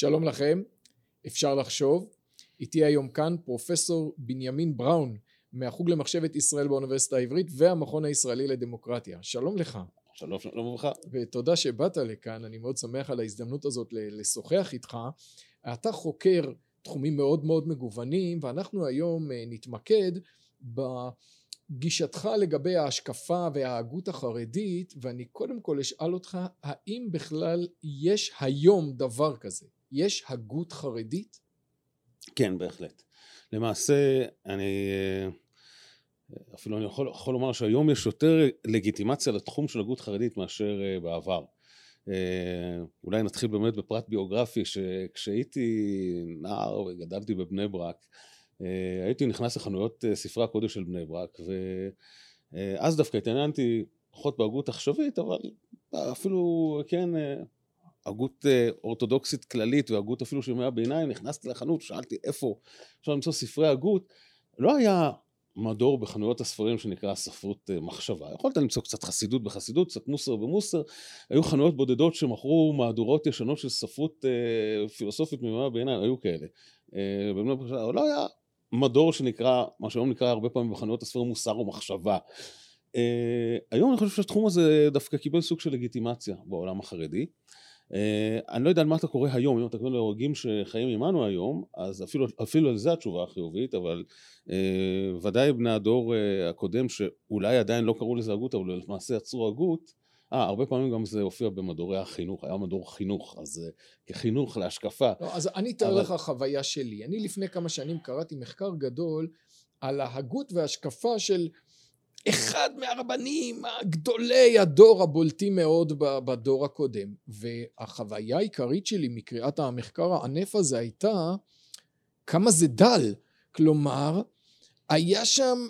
שלום לכם, אפשר לחשוב. איתי היום כאן פרופסור בנימין בראון מהחוג למחשבת ישראל באוניברסיטה העברית והמכון הישראלי לדמוקרטיה. שלום לך. שלום, שלום וברכה. ותודה שבאת לכאן, אני מאוד שמח על ההזדמנות הזאת לשוחח איתך. אתה חוקר תחומים מאוד מאוד מגוונים ואנחנו היום אה, נתמקד בגישתך לגבי ההשקפה וההגות החרדית ואני קודם כל אשאל אותך האם בכלל יש היום דבר כזה? יש הגות חרדית? כן, בהחלט. למעשה, אני אה, אפילו אני יכול, יכול לומר שהיום יש יותר לגיטימציה לתחום של הגות חרדית מאשר אה, בעבר. אה, אולי נתחיל באמת בפרט ביוגרפי, שכשהייתי נער וגדלתי בבני ברק, הייתי נכנס לחנויות ספרי הקודש של בני ברק, ואז דווקא התעניינתי פחות בהגות עכשווית, אבל אפילו, כן, הגות אה, אורתודוקסית כללית והגות אפילו של ימי הביניים, נכנסתי לחנות, שאלתי איפה אפשר למצוא ספרי הגות, לא היה מדור בחנויות הספרים שנקרא ספרות אה, מחשבה. יכולת למצוא קצת חסידות בחסידות, קצת מוסר במוסר, היו חנויות בודדות שמכרו מהדורות ישנות של ספרות אה, פילוסופית מימי הביניים, היו כאלה. אבל לא היה מדור שנקרא, מה שהיום נקרא הרבה פעמים בחנויות הספרים מוסר ומחשבה. היום אני חושב שהתחום הזה דווקא קיבל סוג של לגיטימציה בעולם החרדי. אה, אני לא יודע על מה אתה קורא היום, אם אתה קורא להורגים שחיים עמנו היום, אז אפילו, אפילו על זה התשובה החיובית, אבל אה, ודאי בני הדור אה, הקודם שאולי עדיין לא קראו לזה הגות, אבל למעשה יצרו הגות, אה, הרבה פעמים גם זה הופיע במדורי החינוך, היה מדור חינוך, אז אה, כחינוך להשקפה. לא, אז אני אתאר אבל... לך חוויה שלי. אני לפני כמה שנים קראתי מחקר גדול על ההגות וההשקפה של אחד מהרבנים הגדולי הדור הבולטים מאוד בדור הקודם. והחוויה העיקרית שלי מקריאת המחקר הענף הזה הייתה כמה זה דל. כלומר היה שם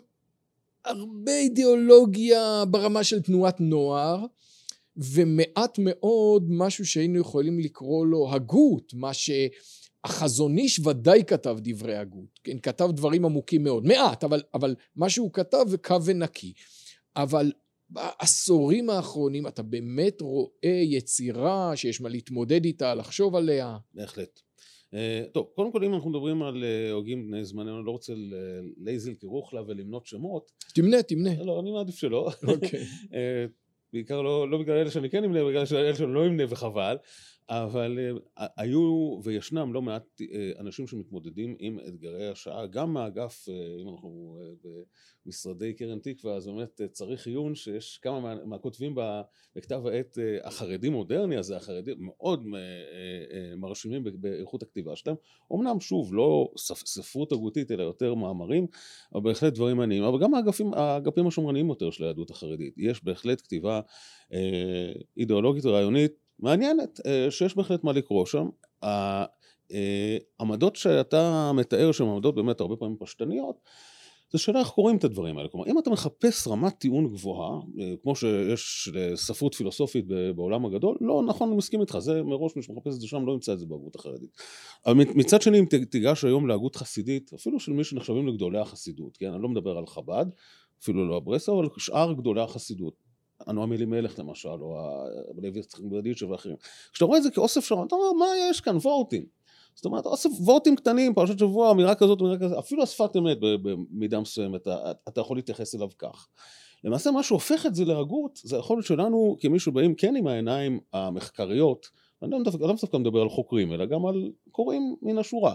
הרבה אידיאולוגיה ברמה של תנועת נוער ומעט מאוד משהו שהיינו יכולים לקרוא לו הגות מה ש... החזון איש ודאי כתב דברי הגות, כן, כתב דברים עמוקים מאוד, מעט, אבל, אבל מה שהוא כתב זה קו ונקי. אבל בעשורים האחרונים אתה באמת רואה יצירה שיש מה להתמודד איתה, לחשוב עליה. בהחלט. Uh, טוב, קודם כל אם אנחנו מדברים על uh, הוגים בני זמננו, אני לא רוצה לייזל כרוכלה ולמנות שמות. תמנה, תמנה. לא, אני מעדיף שלא. אוקיי. Okay. uh, בעיקר לא, לא בגלל אלה שאני כן אמנה, בגלל אלה שאני לא אמנה וחבל, אבל אה, היו וישנם לא מעט אה, אנשים שמתמודדים עם אתגרי השעה, גם מהאגף, אה, אם אנחנו במשרדי קרן תקווה, אז באמת צריך עיון שיש כמה מה, מהכותבים בכתב העת החרדי מודרני הזה, החרדים מאוד מרשימים באיכות הכתיבה שלהם, אמנם שוב לא ספרות הגותית אלא יותר מאמרים, אבל בהחלט דברים מעניינים, אבל גם האגפים, האגפים השומרניים יותר של היהדות החרדית, יש בהחלט כתיבה אידיאולוגית ורעיונית מעניינת, אה, שיש בהחלט מה לקרוא שם. העמדות אה, שאתה מתאר שהן עמדות באמת הרבה פעמים פשטניות, זה שאלה איך קוראים את הדברים האלה. כלומר, אם אתה מחפש רמת טיעון גבוהה, אה, כמו שיש לספרות פילוסופית בעולם הגדול, לא נכון, אני מסכים איתך, זה מראש מי שמחפש את זה שם לא ימצא את זה בהגות החרדית. אבל מצד שני, אם תיגש היום להגות חסידית, אפילו של מי שנחשבים לגדולי החסידות, כן, אני לא מדבר על חב"ד, אפילו לא הברסה, אבל שאר גדולי החסידות. הנועם אלימלך למשל, או לוי יצחק ברדיצ'ה ואחרים. כשאתה רואה את זה כאוסף שם, אתה אומר, מה יש כאן? וורטים. זאת אומרת, אוסף וורטים קטנים, פרשת שבוע, אמירה כזאת, אמירה כזאת, אפילו השפת אמת במידה מסוימת, אתה, אתה יכול להתייחס אליו כך. למעשה מה שהופך את זה להגות, זה היכולת שלנו כמי שבאים כן עם העיניים המחקריות, אני לא דווקא לא מדבר על חוקרים, אלא גם על קוראים מן השורה,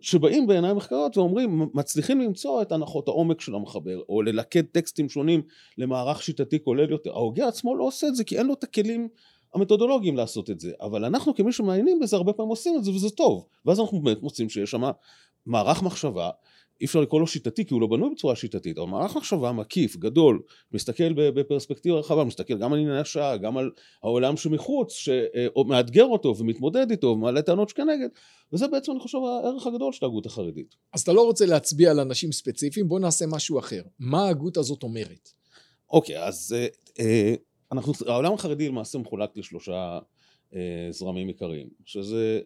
שבאים בעיניים מחקריות ואומרים, מצליחים למצוא את הנחות העומק של המחבר, או ללכד טקסטים שונים למערך שיטתי כולל יותר. ההוגה עצמו לא עושה את זה כי אין לו את הכלים המתודולוגיים לעשות את זה, אבל אנחנו כמי שמעיינים בזה הרבה פעמים עושים את זה וזה טוב, ואז אנחנו באמת מוצאים שיש שם מערך מחשבה אי אפשר לקרוא לו שיטתי כי הוא לא בנוי בצורה שיטתית, אבל מערך מחשבה מקיף, גדול, מסתכל בפרספקטיבה רחבה, מסתכל גם על ענייני השעה, גם על העולם שמחוץ, שמאתגר אותו ומתמודד איתו ומעלה טענות שכנגד, וזה בעצם אני חושב הערך הגדול של ההגות החרדית. אז אתה לא רוצה להצביע על אנשים ספציפיים, בוא נעשה משהו אחר. מה ההגות הזאת אומרת? אוקיי, אז אה, אה, אנחנו, העולם החרדי למעשה מחולק לשלושה אה, זרמים עיקריים, שזה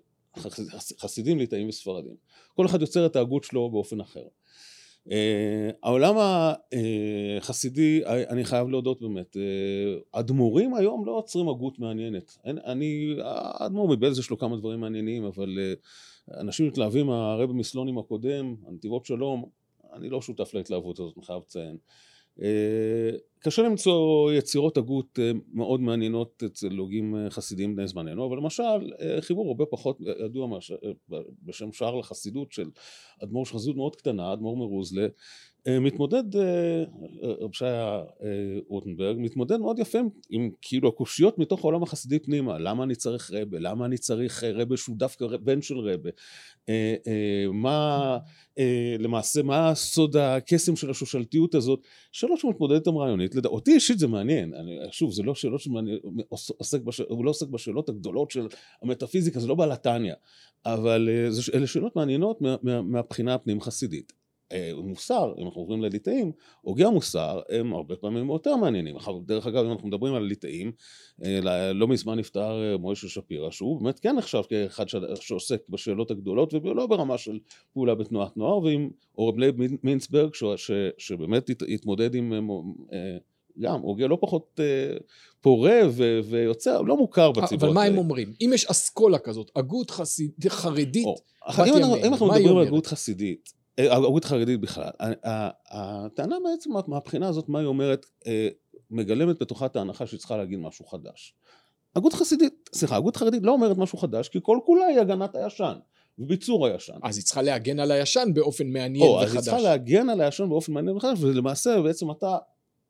חסידים, ליטאים וספרדים. כל אחד יוצר את ההגות שלו באופן אחר. אה, העולם החסידי, אני חייב להודות באמת, אדמו"רים היום לא עוצרים הגות מעניינת. אני, האדמו"ר מבלז יש לו כמה דברים מעניינים, אבל אנשים מתלהבים, הרבי מסלונים הקודם, הנתיבות שלום, אני לא שותף להתלהבות הזאת, אני חייב לציין. קשה למצוא יצירות הגות אה, מאוד מעניינות אצל הוגים אה, חסידים בני זמננו, אבל למשל אה, חיבור הרבה פחות ידוע בשם שער לחסידות של אדמו"ר של חסידות מאוד קטנה, אדמו"ר מרוזלה, מתמודד, רב שיה רוטנברג, מתמודד מאוד יפה עם כאילו הקושיות מתוך העולם החסידי פנימה, למה אני צריך רבה, למה אני צריך רבה שהוא דווקא בן של רבה, מה למעשה, מה סוד הקסם של השושלתיות הזאת, שאלות שמתמודדת עם רעיונית, אותי אישית זה מעניין, אני, שוב זה לא שאלות שמעניין, עוסק בש, הוא לא עוסק בשאלות הגדולות של המטאפיזיקה, זה לא בעל התניא, אבל אלה שאלות מעניינות מה, מה, מהבחינה הפנים חסידית. אה, מוסר, אם אנחנו עוברים לליטאים, הוגי המוסר הם הרבה פעמים יותר מעניינים. דרך אגב, אם אנחנו מדברים על ליטאים, אה, לא מזמן נפטר אה, מוישה שפירא, שהוא באמת כן נחשב כאחד שעוסק בשאלות הגדולות, ולא ברמה של פעולה בתנועת נוער, ועם הרב לייב מינצברג, שבאמת התמודד עם גם הוגה לא פחות פורה ויוצא, לא מוכר בציבור. אבל מה הם אומרים? אם יש אסכולה כזאת, הגות חרדית, אם אנחנו מדברים על הגות חסידית, הגות חרדית בכלל. הטענה בעצם מהבחינה הזאת, מה היא אומרת, אה, מגלמת בתוכה את ההנחה שהיא צריכה להגיד משהו חדש. הגות חסידית, סליחה, הגות חרדית לא אומרת משהו חדש, כי כל כולה היא הגנת הישן. וביצור הישן. אז היא צריכה להגן על הישן באופן מעניין או, וחדש. או, אז היא צריכה להגן על הישן באופן מעניין וחדש, ולמעשה בעצם אתה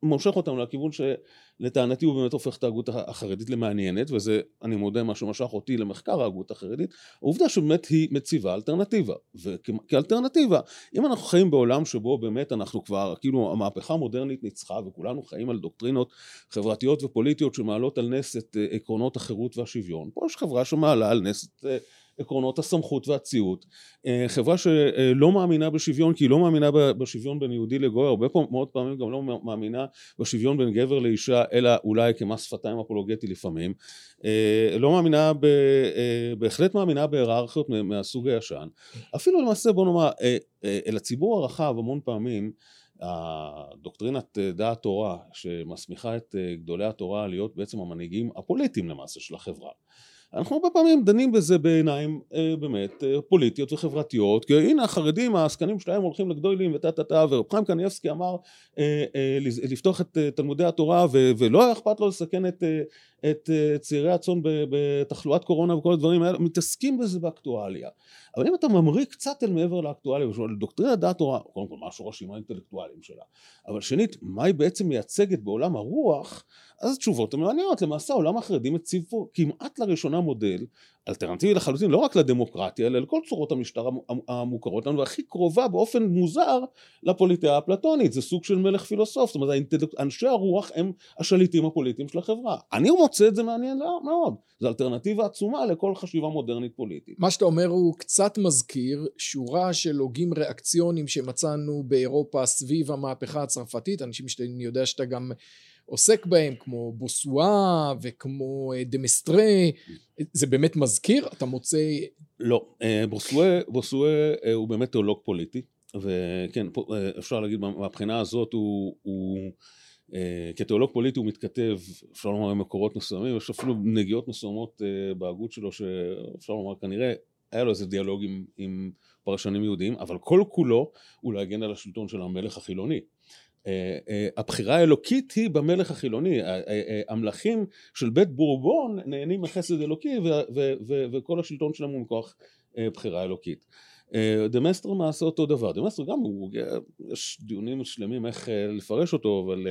מושך אותנו לכיוון שלטענתי הוא באמת הופך את ההגות החרדית למעניינת, וזה, אני מודה, מה שמשך אותי למחקר ההגות החרדית, העובדה שבאמת היא מציבה אלטרנטיבה. וכאלטרנטיבה, אם אנחנו חיים בעולם שבו באמת אנחנו כבר, כאילו המהפכה המודרנית ניצחה, וכולנו חיים על דוקטרינות חברתיות ופוליטיות שמעלות על נס את אה, עקרונות החירות והשוויון, פה יש חברה שמעלה על נס את אה, עקרונות הסמכות והציות. אה, חברה שלא מאמינה בשוויון כי היא לא מאמינה בשוויון בין יהודי לגוי, הרבה מאוד פעמים גם לא מאמינה בשוויון בין גבר לאישה אלא אולי כמס שפתיים אפולוגטי לפעמים. אה, לא מאמינה, ב, אה, בהחלט מאמינה בהיררכיות מהסוג הישן. אפילו למעשה בוא נאמר, אל הציבור הרחב המון פעמים הדוקטרינת דעת תורה שמסמיכה את גדולי התורה להיות בעצם המנהיגים הפוליטיים למעשה של החברה אנחנו הרבה פעמים דנים בזה בעיניים אה, באמת אה, פוליטיות וחברתיות כי הנה החרדים העסקנים שלהם הולכים לגדולים וטה טה טה ורב חיים קניאבסקי אמר אה, לפתוח את תלמודי התורה ולא היה אכפת לו לסכן את, את צעירי הצאן בתחלואת קורונה וכל הדברים האלה מתעסקים בזה באקטואליה. אבל אם אתה ממריא קצת אל מעבר לאקטואליה ושואל דוקטרינת דעת תורה קודם כל מה השורשים האינטלקטואליים שלה? אבל שנית מה היא בעצם מייצגת בעולם הרוח? אז התשובות הן מעניינות למעשה העולם החרדי מציב פה כמעט לראשונה מודל אלטרנטיבי לחלוטין לא רק לדמוקרטיה אלא לכל צורות המשטר המוכרות לנו והכי קרובה באופן מוזר לפוליטאה האפלטונית זה סוג של מלך פילוסוף זאת אומרת. אנשי הרוח הם השליטים הפוליטיים של החברה. אני מוצא את זה מעניין מאוד. זו אלטרנטיבה עצומה לכל חשיבה מודרנית פוליטית. מה שאתה אומר הוא קצת מזכיר שורה של הוגים ריאקציונים שמצאנו באירופה סביב המהפכה הצרפתית. אנשים שאני יודע שאתה גם עוסק בהם, כמו בוסואה וכמו אה, דמסטרה, זה באמת מזכיר? אתה מוצא... לא, אה, בוסואה, בוסואה אה, הוא באמת תיאולוג פוליטי, וכן, אפשר להגיד מהבחינה הזאת הוא, הוא כתיאולוג פוליטי הוא מתכתב, אפשר לומר במקורות מסוימים, יש אפילו נגיעות מסוימות בהגות שלו שאפשר לומר כנראה היה לו איזה דיאלוג עם, עם פרשנים יהודים, אבל כל כולו הוא להגן על השלטון של המלך החילוני. אה, אה, הבחירה האלוקית היא במלך החילוני, המלכים של בית בורבון נהנים מחסד אלוקי וכל השלטון שלהם הוא מכוח אה, בחירה אלוקית. דה מסטר עשה אותו דבר, דה מסטר גם הוא, יש דיונים שלמים איך לפרש אותו, אבל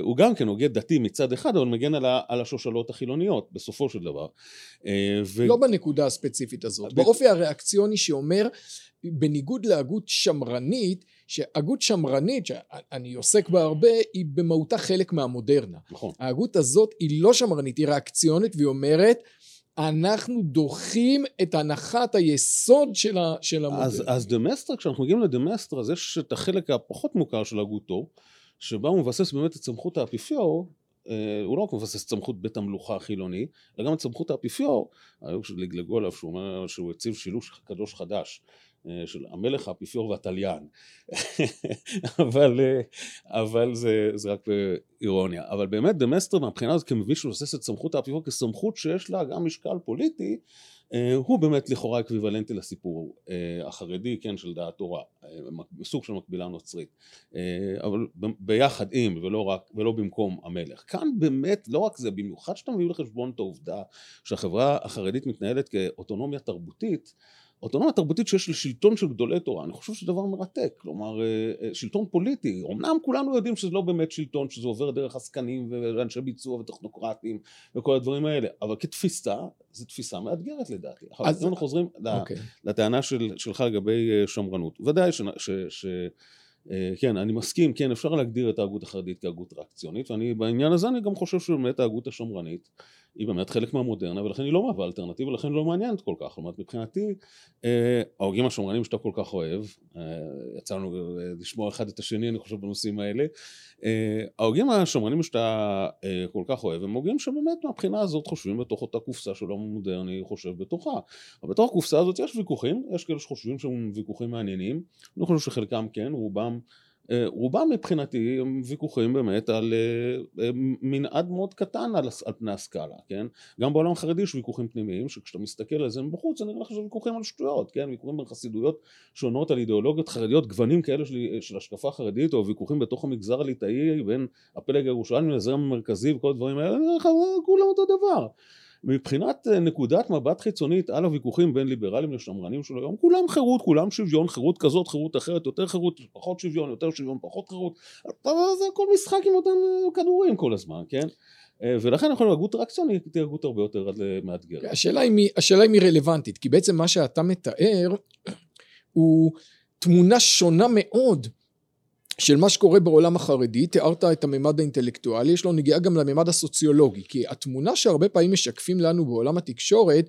הוא גם כן הוגה דתי מצד אחד, אבל מגן על השושלות החילוניות בסופו של דבר. ו... לא בנקודה הספציפית הזאת, באופי הריאקציוני שאומר בניגוד להגות שמרנית שהגות שמרנית שאני עוסק בה הרבה היא במהותה חלק מהמודרנה. נכון. ההגות הזאת היא לא שמרנית היא ריאקציונית והיא אומרת אנחנו דוחים את הנחת היסוד של, ה, של המודרנה. אז, אז דה מסטר כשאנחנו מגיעים לדה מסטר אז יש את החלק הפחות מוכר של הגותו שבה הוא מבסס באמת את סמכות האפיפיור אה, הוא לא רק מבסס את סמכות בית המלוכה החילוני, אלא גם את סמכות האפיפיור, היו שלגלגו עליו שהוא אומר שהוא הציב שילוש קדוש חדש של המלך, האפיפיור והתליין. אבל, אבל זה, זה רק באירוניה. אבל באמת דה מסטר מהבחינה הזאת כמבין שמבסס את סמכות האפיפיור כסמכות שיש לה גם משקל פוליטי, אה, הוא באמת לכאורה אקוויוולנטי לסיפור אה, החרדי, כן, של דעת תורה, אה, סוג של מקבילה נוצרית, אבל ביחד עם ולא רק, ולא במקום המלך. כאן באמת, לא רק זה, במיוחד שאתה מביא לחשבון את העובדה שהחברה החרדית מתנהלת כאוטונומיה תרבותית, אוטונומיה תרבותית שיש לשלטון של גדולי תורה, אני חושב שזה דבר מרתק, כלומר אה, אה, שלטון פוליטי, אמנם כולנו יודעים שזה לא באמת שלטון, שזה עובר דרך עסקנים ואנשי ביצוע וטכנוקרטים וכל הדברים האלה, אבל כתפיסה, זו תפיסה מאתגרת לדעתי. אז אנחנו חוזרים. אוקיי. לטענה של, שלך לגבי אה, שמרנות, ודאי ש... ש, ש כן, אני מסכים, כן, אפשר להגדיר את ההגות החרדית כהגות רק ציונית, ואני בעניין הזה אני גם חושב שבאמת ההגות השמרנית היא באמת חלק מהמודרנה ולכן היא לא מהווה אלטרנטיבה ולכן לא מעניינת כל כך, אומרת מבחינתי אה, ההוגים השומרנים שאתה כל כך אוהב, אה, יצא לנו אה, לשמוע אחד את השני אני חושב בנושאים האלה, ההוגים השומרנים שאתה כל כך אוהב הם הוגים שבאמת מהבחינה הזאת חושבים בתוך אותה קופסה של העולם המודרני חושב בתוכה, אבל בתוך הקופסה הזאת יש ויכוחים, יש כאלה שחושבים שהם ויכוחים מעניינים, אני חושב שחלקם כן, רובם רובם מבחינתי הם ויכוחים באמת על אה, אה, מנעד מאוד קטן על, על פני הסקאלה, כן? גם בעולם החרדי יש ויכוחים פנימיים שכשאתה מסתכל על זה מבחוץ אני נראה לך שזה ויכוחים על שטויות, כן? ויכוחים בין חסידויות שונות על אידיאולוגיות חרדיות, גוונים כאלה של, של השקפה חרדית או ויכוחים בתוך המגזר הליטאי בין הפלג הירושלמי לזרם המרכזי וכל הדברים האלה, כולם אותו דבר מבחינת אה, נקודת מבט חיצונית על הוויכוחים בין ליברלים לשמרנים של היום כולם חירות, כולם שוויון, חירות כזאת, חירות אחרת, יותר חירות, פחות שוויון, יותר שוויון, פחות חירות זה הכל משחק עם אותם אה, כדורים כל הזמן, כן? אה, ולכן להיות הגות רק ציונית תהיה הגות הרבה יותר מאתגרת. השאלה השאלה אם היא רלוונטית, כי בעצם מה שאתה מתאר הוא תמונה שונה מאוד של מה שקורה בעולם החרדי, תיארת את הממד האינטלקטואלי, יש לו נגיעה גם לממד הסוציולוגי, כי התמונה שהרבה פעמים משקפים לנו בעולם התקשורת,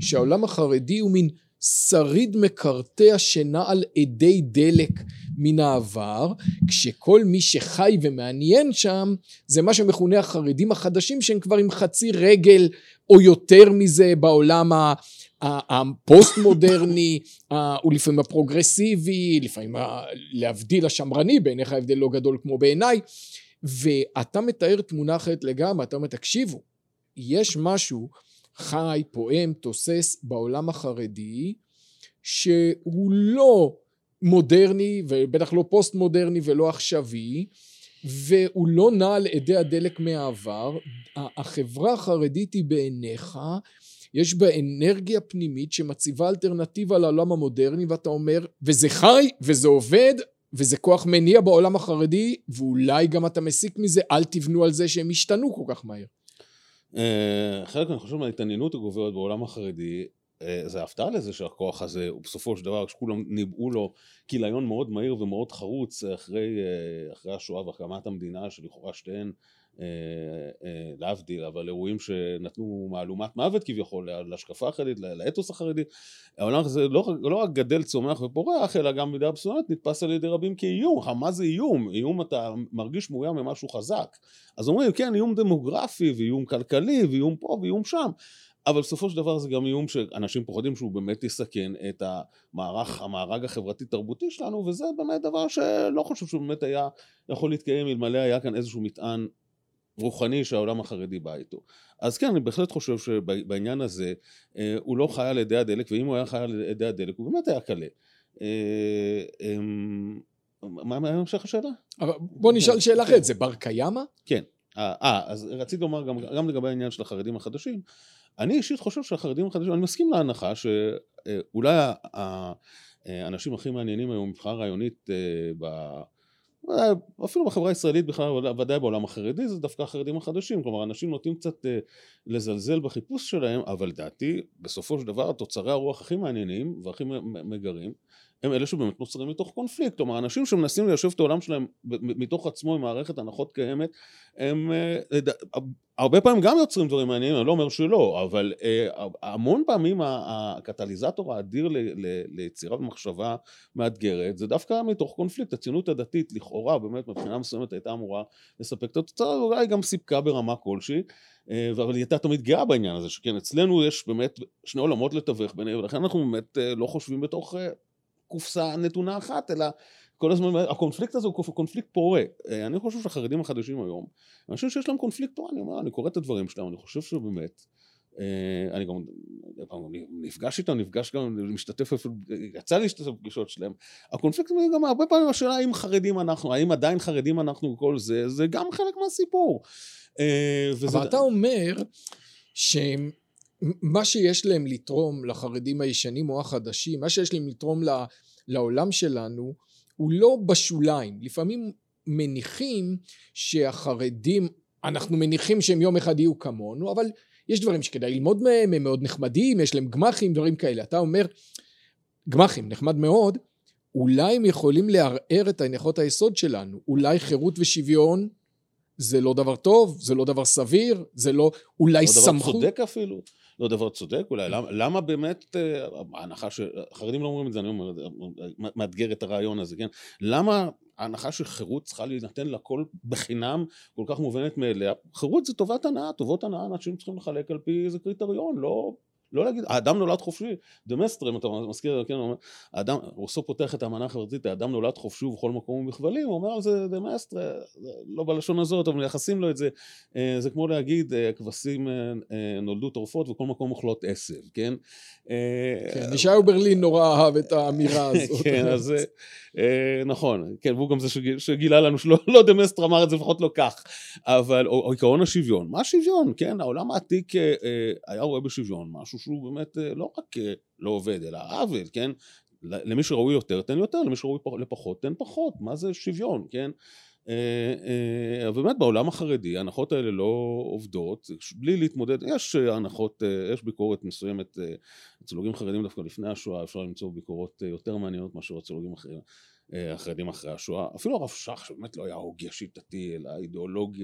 שהעולם החרדי הוא מין שריד מקרטע שנע על אדי דלק מן העבר, כשכל מי שחי ומעניין שם זה מה שמכונה החרדים החדשים שהם כבר עם חצי רגל או יותר מזה בעולם הפוסט מודרני, ולפעמים הפרוגרסיבי, לפעמים להבדיל השמרני, בעיניך ההבדל לא גדול כמו בעיניי, ואתה מתאר תמונה אחרת לגמרי, אתה אומר תקשיבו, יש משהו חי, פועם, תוסס בעולם החרדי, שהוא לא מודרני ובטח לא פוסט מודרני ולא עכשווי והוא לא נע על אדי הדלק מהעבר החברה החרדית היא בעיניך יש בה אנרגיה פנימית שמציבה אלטרנטיבה לעולם המודרני ואתה אומר וזה חי וזה עובד וזה כוח מניע בעולם החרדי ואולי גם אתה מסיק מזה אל תבנו על זה שהם ישתנו כל כך מהר. אה, חלק אני חושב מההתעניינות הגוברת בעולם החרדי אה, זה הפתעה לזה שהכוח הזה הוא בסופו של דבר כשכולם ניבאו לו כיליון מאוד מהיר ומאוד חרוץ אחרי, אה, אחרי השואה והקמת המדינה שלכאורה שתיהן להבדיל, אבל אירועים שנתנו מהלומת מוות כביכול להשקפה החרדית, לאתוס החרדי, העולם הזה לא, לא רק גדל, צומח ופורח, אלא גם במידה מסוימת נתפס על ידי רבים כאיום. מה זה איום? איום אתה מרגיש מאוים ממשהו חזק. אז אומרים, כן, איום דמוגרפי, ואיום כלכלי, ואיום פה, ואיום שם. אבל בסופו של דבר זה גם איום שאנשים פוחדים שהוא באמת יסכן את המערך, המארג החברתי-תרבותי שלנו, וזה באמת דבר שלא חושב שהוא באמת היה יכול להתקיים אלמלא היה כאן איזשהו מטען רוחני שהעולם החרדי בא איתו. אז כן, אני בהחלט חושב שבעניין הזה אה, הוא לא חי על ידי הדלק, ואם הוא היה חי על ידי הדלק הוא באמת היה קלה. אה, אמ, מה המשך השאלה? בוא נשאל שאלה אחרת, זה בר קיימא? כן. אה, אה, אז רציתי לומר גם, גם לגבי העניין של החרדים החדשים. אני אישית חושב שהחרדים החדשים, אני מסכים להנחה שאולי האנשים הכי מעניינים היום מבחינה רעיונית אפילו בחברה הישראלית בכלל, ודאי בעולם החרדי, זה דווקא החרדים החדשים, כלומר אנשים נוטים קצת אה, לזלזל בחיפוש שלהם, אבל לדעתי בסופו של דבר תוצרי הרוח הכי מעניינים והכי מגרים הם אלה שבאמת נוצרים מתוך קונפליקט, כלומר אנשים שמנסים ליישב את העולם שלהם מתוך עצמו עם מערכת הנחות קיימת, הם אה, הרבה פעמים גם יוצרים דברים מעניינים, אני לא אומר שלא, אבל אה, המון פעמים הקטליזטור האדיר ליצירה ומחשבה מאתגרת זה דווקא מתוך קונפליקט, הציונות הדתית לכאורה באמת מבחינה מסוימת הייתה אמורה לספק את התוצאה, אולי גם סיפקה ברמה כלשהי אה, אבל היא הייתה תמיד גאה בעניין הזה, שכן אצלנו יש באמת שני עולמות לתווך ביניהם, ולכן אנחנו באמת לא חושבים בתוך קופסה נתונה אחת, אלא כל הזמן, הקונפליקט הזה הוא קונפליקט פורה. אה, אני חושב שהחרדים החדשים היום, אני חושב שיש להם קונפליקט פורה, אני אומר, אני קורא את הדברים שלהם, אני חושב שבאמת, אה, אני גם נפגש איתם, נפגש גם, משתתף יצא להשתתף בפגישות שלהם. הקונפליקט גם הרבה פעמים השאלה האם חרדים אנחנו, האם עדיין חרדים אנחנו וכל זה, זה גם חלק מהסיפור. אה, אבל אתה אומר שמה שיש להם לתרום לחרדים הישנים או החדשים, מה שיש להם לתרום לעולם שלנו, הוא לא בשוליים. לפעמים מניחים שהחרדים, אנחנו מניחים שהם יום אחד יהיו כמונו, אבל יש דברים שכדאי ללמוד מהם, הם מאוד נחמדים, יש להם גמחים, דברים כאלה. אתה אומר, גמחים, נחמד מאוד, אולי הם יכולים לערער את הנחות היסוד שלנו. אולי חירות ושוויון זה לא דבר טוב, זה לא דבר סביר, זה לא אולי לא סמכות. לא דבר צודק אפילו. לא דבר צודק אולי, למה, למה באמת, אה, ההנחה שחרדים לא אומרים את זה, אני אומר, מאתגר את הרעיון הזה, כן? למה ההנחה שחירות צריכה להינתן לכל בחינם כל כך מובנת מאליה? חירות זה טובת הנאה, טובות הנאה אנשים צריכים לחלק על פי איזה קריטריון, לא לא להגיד, האדם נולד חופשי, דמסטר, אם אתה מזכיר, כן, אומר, האדם, רוסו פותח את האמנה החברתית, האדם נולד חופשי ובכל מקום הוא בכבלים, הוא אומר על זה דמסטר, לא בלשון הזאת, אבל מייחסים לו את זה, אה, זה כמו להגיד, אה, כבשים אה, נולדו טורפות וכל מקום אוכלות עשב, כן? כן, ישעיהו ברלין נורא אהב את האמירה הזאת. כן, אז נכון, כן, והוא גם זה שגילה לנו שלא לא דמסטר אמר את זה, לפחות לא כך, אבל, או עקרון השוויון, מה שוויון, כן? העולם העתיק היה רואה בשוויון משהו שהוא באמת אה, לא רק אה, לא עובד, אלא עוול, כן? למי שראוי יותר, תן יותר, למי שראוי לפחות, תן פחות, מה זה שוויון, כן? אה, באמת בעולם החרדי ההנחות האלה לא עובדות, בלי להתמודד, יש הנחות, יש ביקורת מסוימת אצל הוגים חרדים דווקא לפני השואה, אפשר למצוא ביקורות יותר מעניינות מאשר אצל הוגים אחרים. החרדים אחרי השואה, אפילו הרב שך שבאמת לא היה הוגה שיטתי אלא אידיאולוג,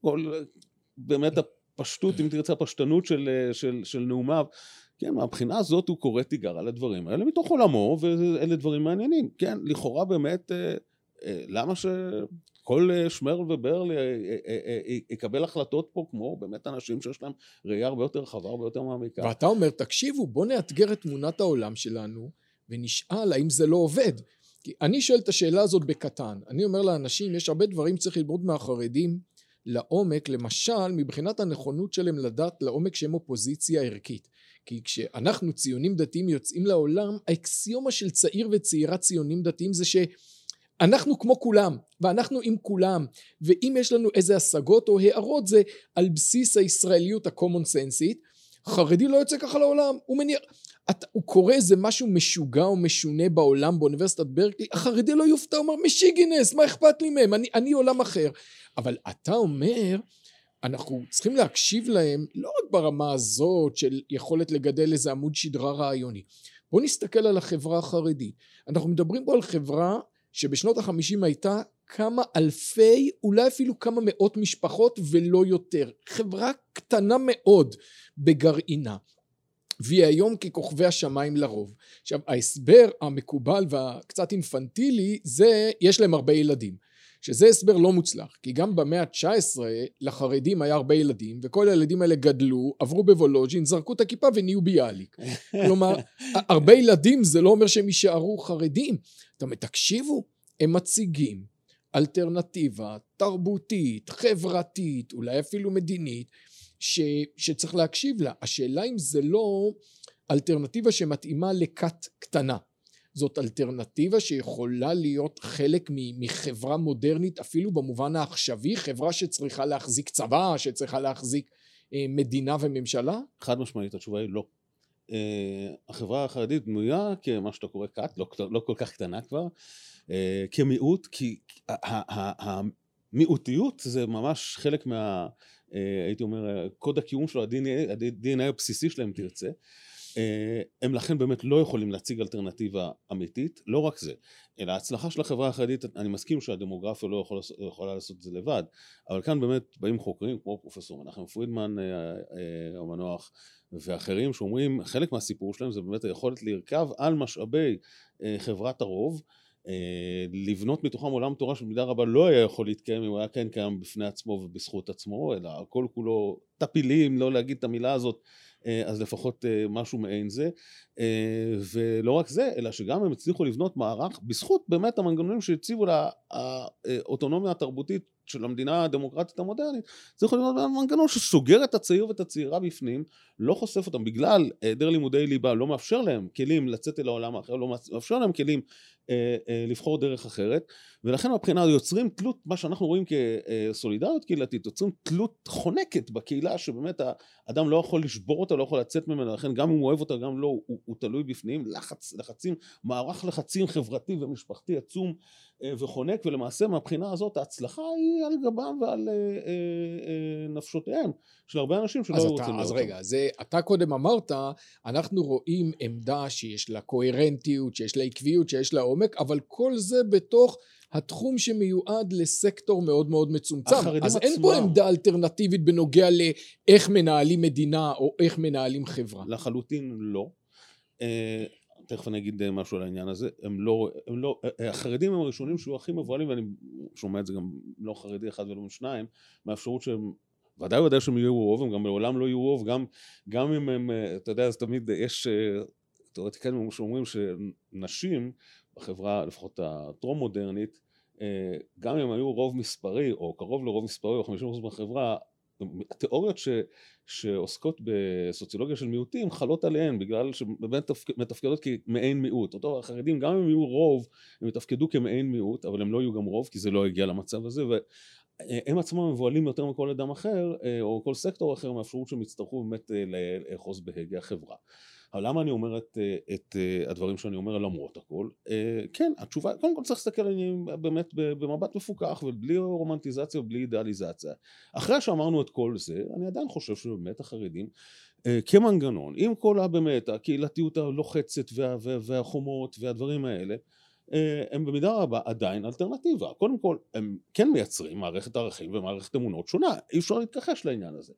כל, באמת הפשטות, אם תרצה, הפשטנות של, של, של נאומיו. כן, מהבחינה הזאת הוא קורא תיגר על הדברים האלה מתוך עולמו, ואלה דברים מעניינים. כן, לכאורה באמת, אה, אה, למה שכל אה, שמרל וברל יקבל החלטות פה כמו באמת אנשים שיש להם ראייה הרבה יותר רחבה, הרבה יותר מעמיקה. ואתה אומר, תקשיבו, בוא נאתגר את תמונת העולם שלנו, ונשאל האם זה לא עובד. כי אני שואל את השאלה הזאת בקטן. אני אומר לאנשים, יש הרבה דברים צריך ללמוד מהחרדים. לעומק, למשל מבחינת הנכונות שלהם לדעת לעומק שהם אופוזיציה ערכית. כי כשאנחנו ציונים דתיים יוצאים לעולם, האקסיומה של צעיר וצעירה ציונים דתיים זה שאנחנו כמו כולם, ואנחנו עם כולם, ואם יש לנו איזה השגות או הערות זה על בסיס הישראליות הקומון סנסית, חרדי לא יוצא ככה לעולם, הוא מניח, אתה, הוא קורא איזה משהו משוגע או משונה בעולם באוניברסיטת ברקלי, החרדי לא יופתע, הוא אומר משיגינס, מה אכפת לי מהם, אני, אני עולם אחר. אבל אתה אומר, אנחנו צריכים להקשיב להם לא רק ברמה הזאת של יכולת לגדל איזה עמוד שדרה רעיוני. בואו נסתכל על החברה החרדית. אנחנו מדברים פה על חברה שבשנות החמישים הייתה כמה אלפי, אולי אפילו כמה מאות משפחות ולא יותר. חברה קטנה מאוד בגרעינה. והיא היום ככוכבי השמיים לרוב. עכשיו ההסבר המקובל והקצת אינפנטילי זה יש להם הרבה ילדים. שזה הסבר לא מוצלח, כי גם במאה ה-19 לחרדים היה הרבה ילדים, וכל הילדים האלה גדלו, עברו בוולוז'ין, זרקו את הכיפה ונהיו ביאליק. כלומר, הרבה ילדים זה לא אומר שהם יישארו חרדים. זאת אומרת, תקשיבו, הם מציגים אלטרנטיבה תרבותית, חברתית, אולי אפילו מדינית, ש, שצריך להקשיב לה. השאלה אם זה לא אלטרנטיבה שמתאימה לכת קטנה. זאת אלטרנטיבה שיכולה להיות חלק מחברה מודרנית אפילו במובן העכשווי, חברה שצריכה להחזיק צבא, שצריכה להחזיק אה, מדינה וממשלה? חד משמעית התשובה היא לא. Uh, החברה החרדית בנויה כמה שאתה קורא כת, לא, לא כל כך קטנה כבר, כמיעוט, כי המיעוטיות זה ממש חלק מה, uh, הייתי אומר, קוד הקיום שלו, ה-DNA הבסיסי שלהם תרצה. אה, הם לכן באמת לא יכולים להציג אלטרנטיבה אמיתית, לא רק זה, אלא ההצלחה של החברה החרדית, אני מסכים שהדמוגרפיה לא יכול, יכולה לעשות את זה לבד, אבל כאן באמת באים חוקרים כמו פרופסור מנחם פרידמן אה, אה, המנוח ואחרים שאומרים חלק מהסיפור שלהם זה באמת היכולת לרכב על משאבי חברת הרוב אה, לבנות מתוכם עולם תורה שבמידה רבה לא היה יכול להתקיים אם הוא היה כן קיים בפני עצמו ובזכות עצמו, אלא הכל כולו טפילים, לא להגיד את המילה הזאת, אה, אז לפחות אה, משהו מעין זה. ולא רק זה, אלא שגם הם הצליחו לבנות מערך בזכות באמת המנגנונים שהציבו לאוטונומיה התרבותית של המדינה הדמוקרטית המודרנית, צריך להיות מנגנון שסוגר את הצעיר ואת הצעירה בפנים, לא חושף אותם בגלל היעדר לימודי ליבה, לא מאפשר להם כלים לצאת אל העולם האחר, לא מאפשר להם כלים אה, אה, לבחור דרך אחרת, ולכן מבחינה יוצרים תלות, מה שאנחנו רואים כסולידריות קהילתית, יוצרים תלות חונקת בקהילה, שבאמת האדם לא יכול לשבור אותה, לא יכול לצאת ממנה, לכן גם אם הוא אוהב אותה, גם לא, הוא, הוא תלוי בפנים, לחץ, לחצים, מערך לחצים חברתי ומשפחתי עצום וחונק, ולמעשה מהבחינה הזאת ההצלחה היא על גבם ועל אה, אה, נפשותיהם של הרבה אנשים שלא היו רוצים לראות. אז רגע, זה, אתה קודם אמרת, אנחנו רואים עמדה שיש לה קוהרנטיות, שיש לה עקביות, שיש לה עומק, אבל כל זה בתוך התחום שמיועד לסקטור מאוד מאוד מצומצם. אז עצמם. אין פה עמדה אלטרנטיבית בנוגע לאיך מנהלים מדינה או איך מנהלים חברה. לחלוטין לא. תכף אני אגיד משהו על העניין הזה, הם לא, הם לא, החרדים הם הראשונים שהיו הכי מבוהלים ואני שומע את זה גם לא חרדי אחד ולא משניים, מהאפשרות שהם, ודאי ודאי שהם יהיו רוב, הם גם לעולם לא יהיו רוב, גם, גם אם הם, אתה יודע, אז תמיד יש תיאורטיקנים שאומרים שנשים בחברה, לפחות הטרום מודרנית, גם אם היו רוב מספרי או קרוב לרוב מספרי או 50% מהחברה, התיאוריות ש, שעוסקות בסוציולוגיה של מיעוטים חלות עליהן בגלל שבאמת מתפקדות כמעין מיעוט. אותו החרדים גם אם יהיו רוב הם יתפקדו כמעין מיעוט אבל הם לא יהיו גם רוב כי זה לא הגיע למצב הזה והם עצמם מבוהלים יותר מכל אדם אחר או כל סקטור אחר מהאפשרות שהם יצטרכו באמת לאחוז בהגה החברה. אבל למה אני אומר את, את הדברים שאני אומר למרות הכל? כן, התשובה, קודם כל צריך להסתכל עליהם באמת במבט מפוקח ובלי רומנטיזציה ובלי אידיאליזציה. אחרי שאמרנו את כל זה, אני עדיין חושב שבאמת החרדים כמנגנון, עם כל הבאמת הקהילתיות הלוחצת וה, וה, והחומות והדברים האלה, הם במידה רבה עדיין אלטרנטיבה. קודם כל, הם כן מייצרים מערכת ערכים ומערכת אמונות שונה, אי אפשר להתכחש לעניין הזה.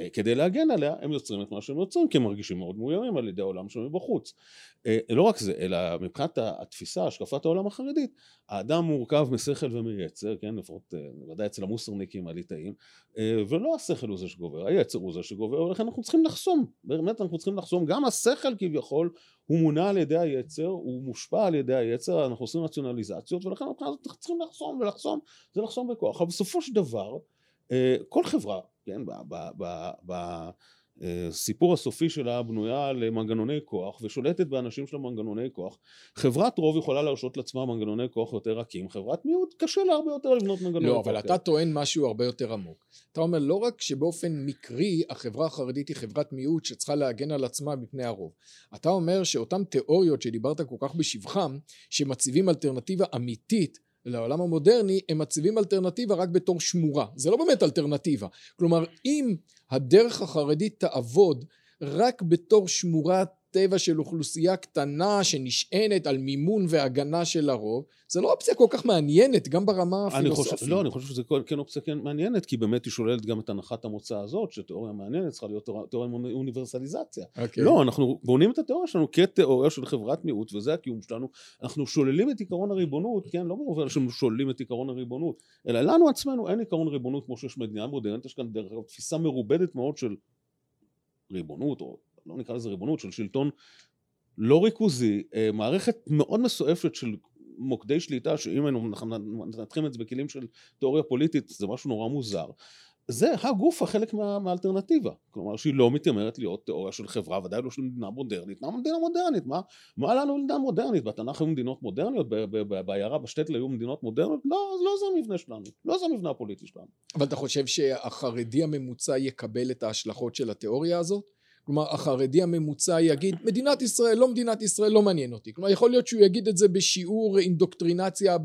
אה, כדי להגן עליה הם יוצרים את מה שהם יוצרים כי הם מרגישים מאוד מאוימים על ידי העולם שלהם מבחוץ. אה, לא רק זה אלא מבחינת התפיסה השקפת העולם החרדית האדם מורכב משכל ומיצר כן לפחות אה, ודאי אצל המוסרניקים הליטאים ולא השכל הוא זה שגובר היצר הוא זה שגובר ולכן אנחנו צריכים לחסום באמת אנחנו צריכים לחסום גם השכל כביכול הוא מונע על ידי היצר הוא מושפע על ידי היצר אנחנו עושים רציונליזציות ולכן אנחנו צריכים לחסום ולחסום זה לחסום בכוח אבל בסופו של דבר כל חברה כן, בסיפור הסופי שלה בנויה למנגנוני כוח ושולטת באנשים של המנגנוני כוח. חברת רוב יכולה להרשות לעצמה מנגנוני כוח יותר רכים, חברת מיעוט קשה לה הרבה יותר לבנות מנגנוני לא, כוח. לא, אבל אתה טוען משהו הרבה יותר עמוק. אתה אומר לא רק שבאופן מקרי החברה החרדית היא חברת מיעוט שצריכה להגן על עצמה מפני הרוב. אתה אומר שאותן תיאוריות שדיברת כל כך בשבחם, שמציבים אלטרנטיבה אמיתית לעולם המודרני הם מציבים אלטרנטיבה רק בתור שמורה. זה לא באמת אלטרנטיבה. כלומר אם הדרך החרדית תעבוד רק בתור שמורת טבע של אוכלוסייה קטנה שנשענת על מימון והגנה של הרוב זה לא אופציה כל כך מעניינת גם ברמה הפילוסופית. לא, אני חושב שזה כן אופציה כן מעניינת כי באמת היא שוללת גם את הנחת המוצא הזאת שתיאוריה מעניינת צריכה להיות תיאוריה אוניברסליזציה. Okay. אוקיי. לא, אנחנו בונים את התיאוריה שלנו כתיאוריה של חברת מיעוט וזה הקיום שלנו. אנחנו שוללים את עיקרון הריבונות, כן, לא במובן ששוללים את עיקרון הריבונות, אלא לנו עצמנו אין עיקרון ריבונות כמו שיש מדינה מודרנית, יש כאן דרך אגב תפיסה מרובדת מאוד של ריבונות או לא נקרא לזה ריבונות, של שלטון לא ריכוזי, אה, מערכת מאוד מסועפת של מוקדי שליטה, שאם היינו מנתחים את זה בכלים של תיאוריה פוליטית, זה משהו נורא מוזר. זה הגוף החלק מה, מהאלטרנטיבה, כלומר שהיא לא מתיימרת להיות תיאוריה של חברה, ודאי לא של מדינה מודרנית, מה מדינה מודרנית? מה, מה לנו מדינה מודרנית? בתנ"ך היו מדינות מודרניות, בעיירה בשטטל היו מדינות מודרניות? לא, לא זה המבנה שלנו, לא זה המבנה הפוליטי שלנו. אבל אתה חושב שהחרדי הממוצע יקבל את ההשלכות של התיאוריה הזאת? כלומר החרדי הממוצע יגיד מדינת ישראל לא מדינת ישראל לא מעניין אותי כלומר יכול להיות שהוא יגיד את זה בשיעור אינדוקטרינציה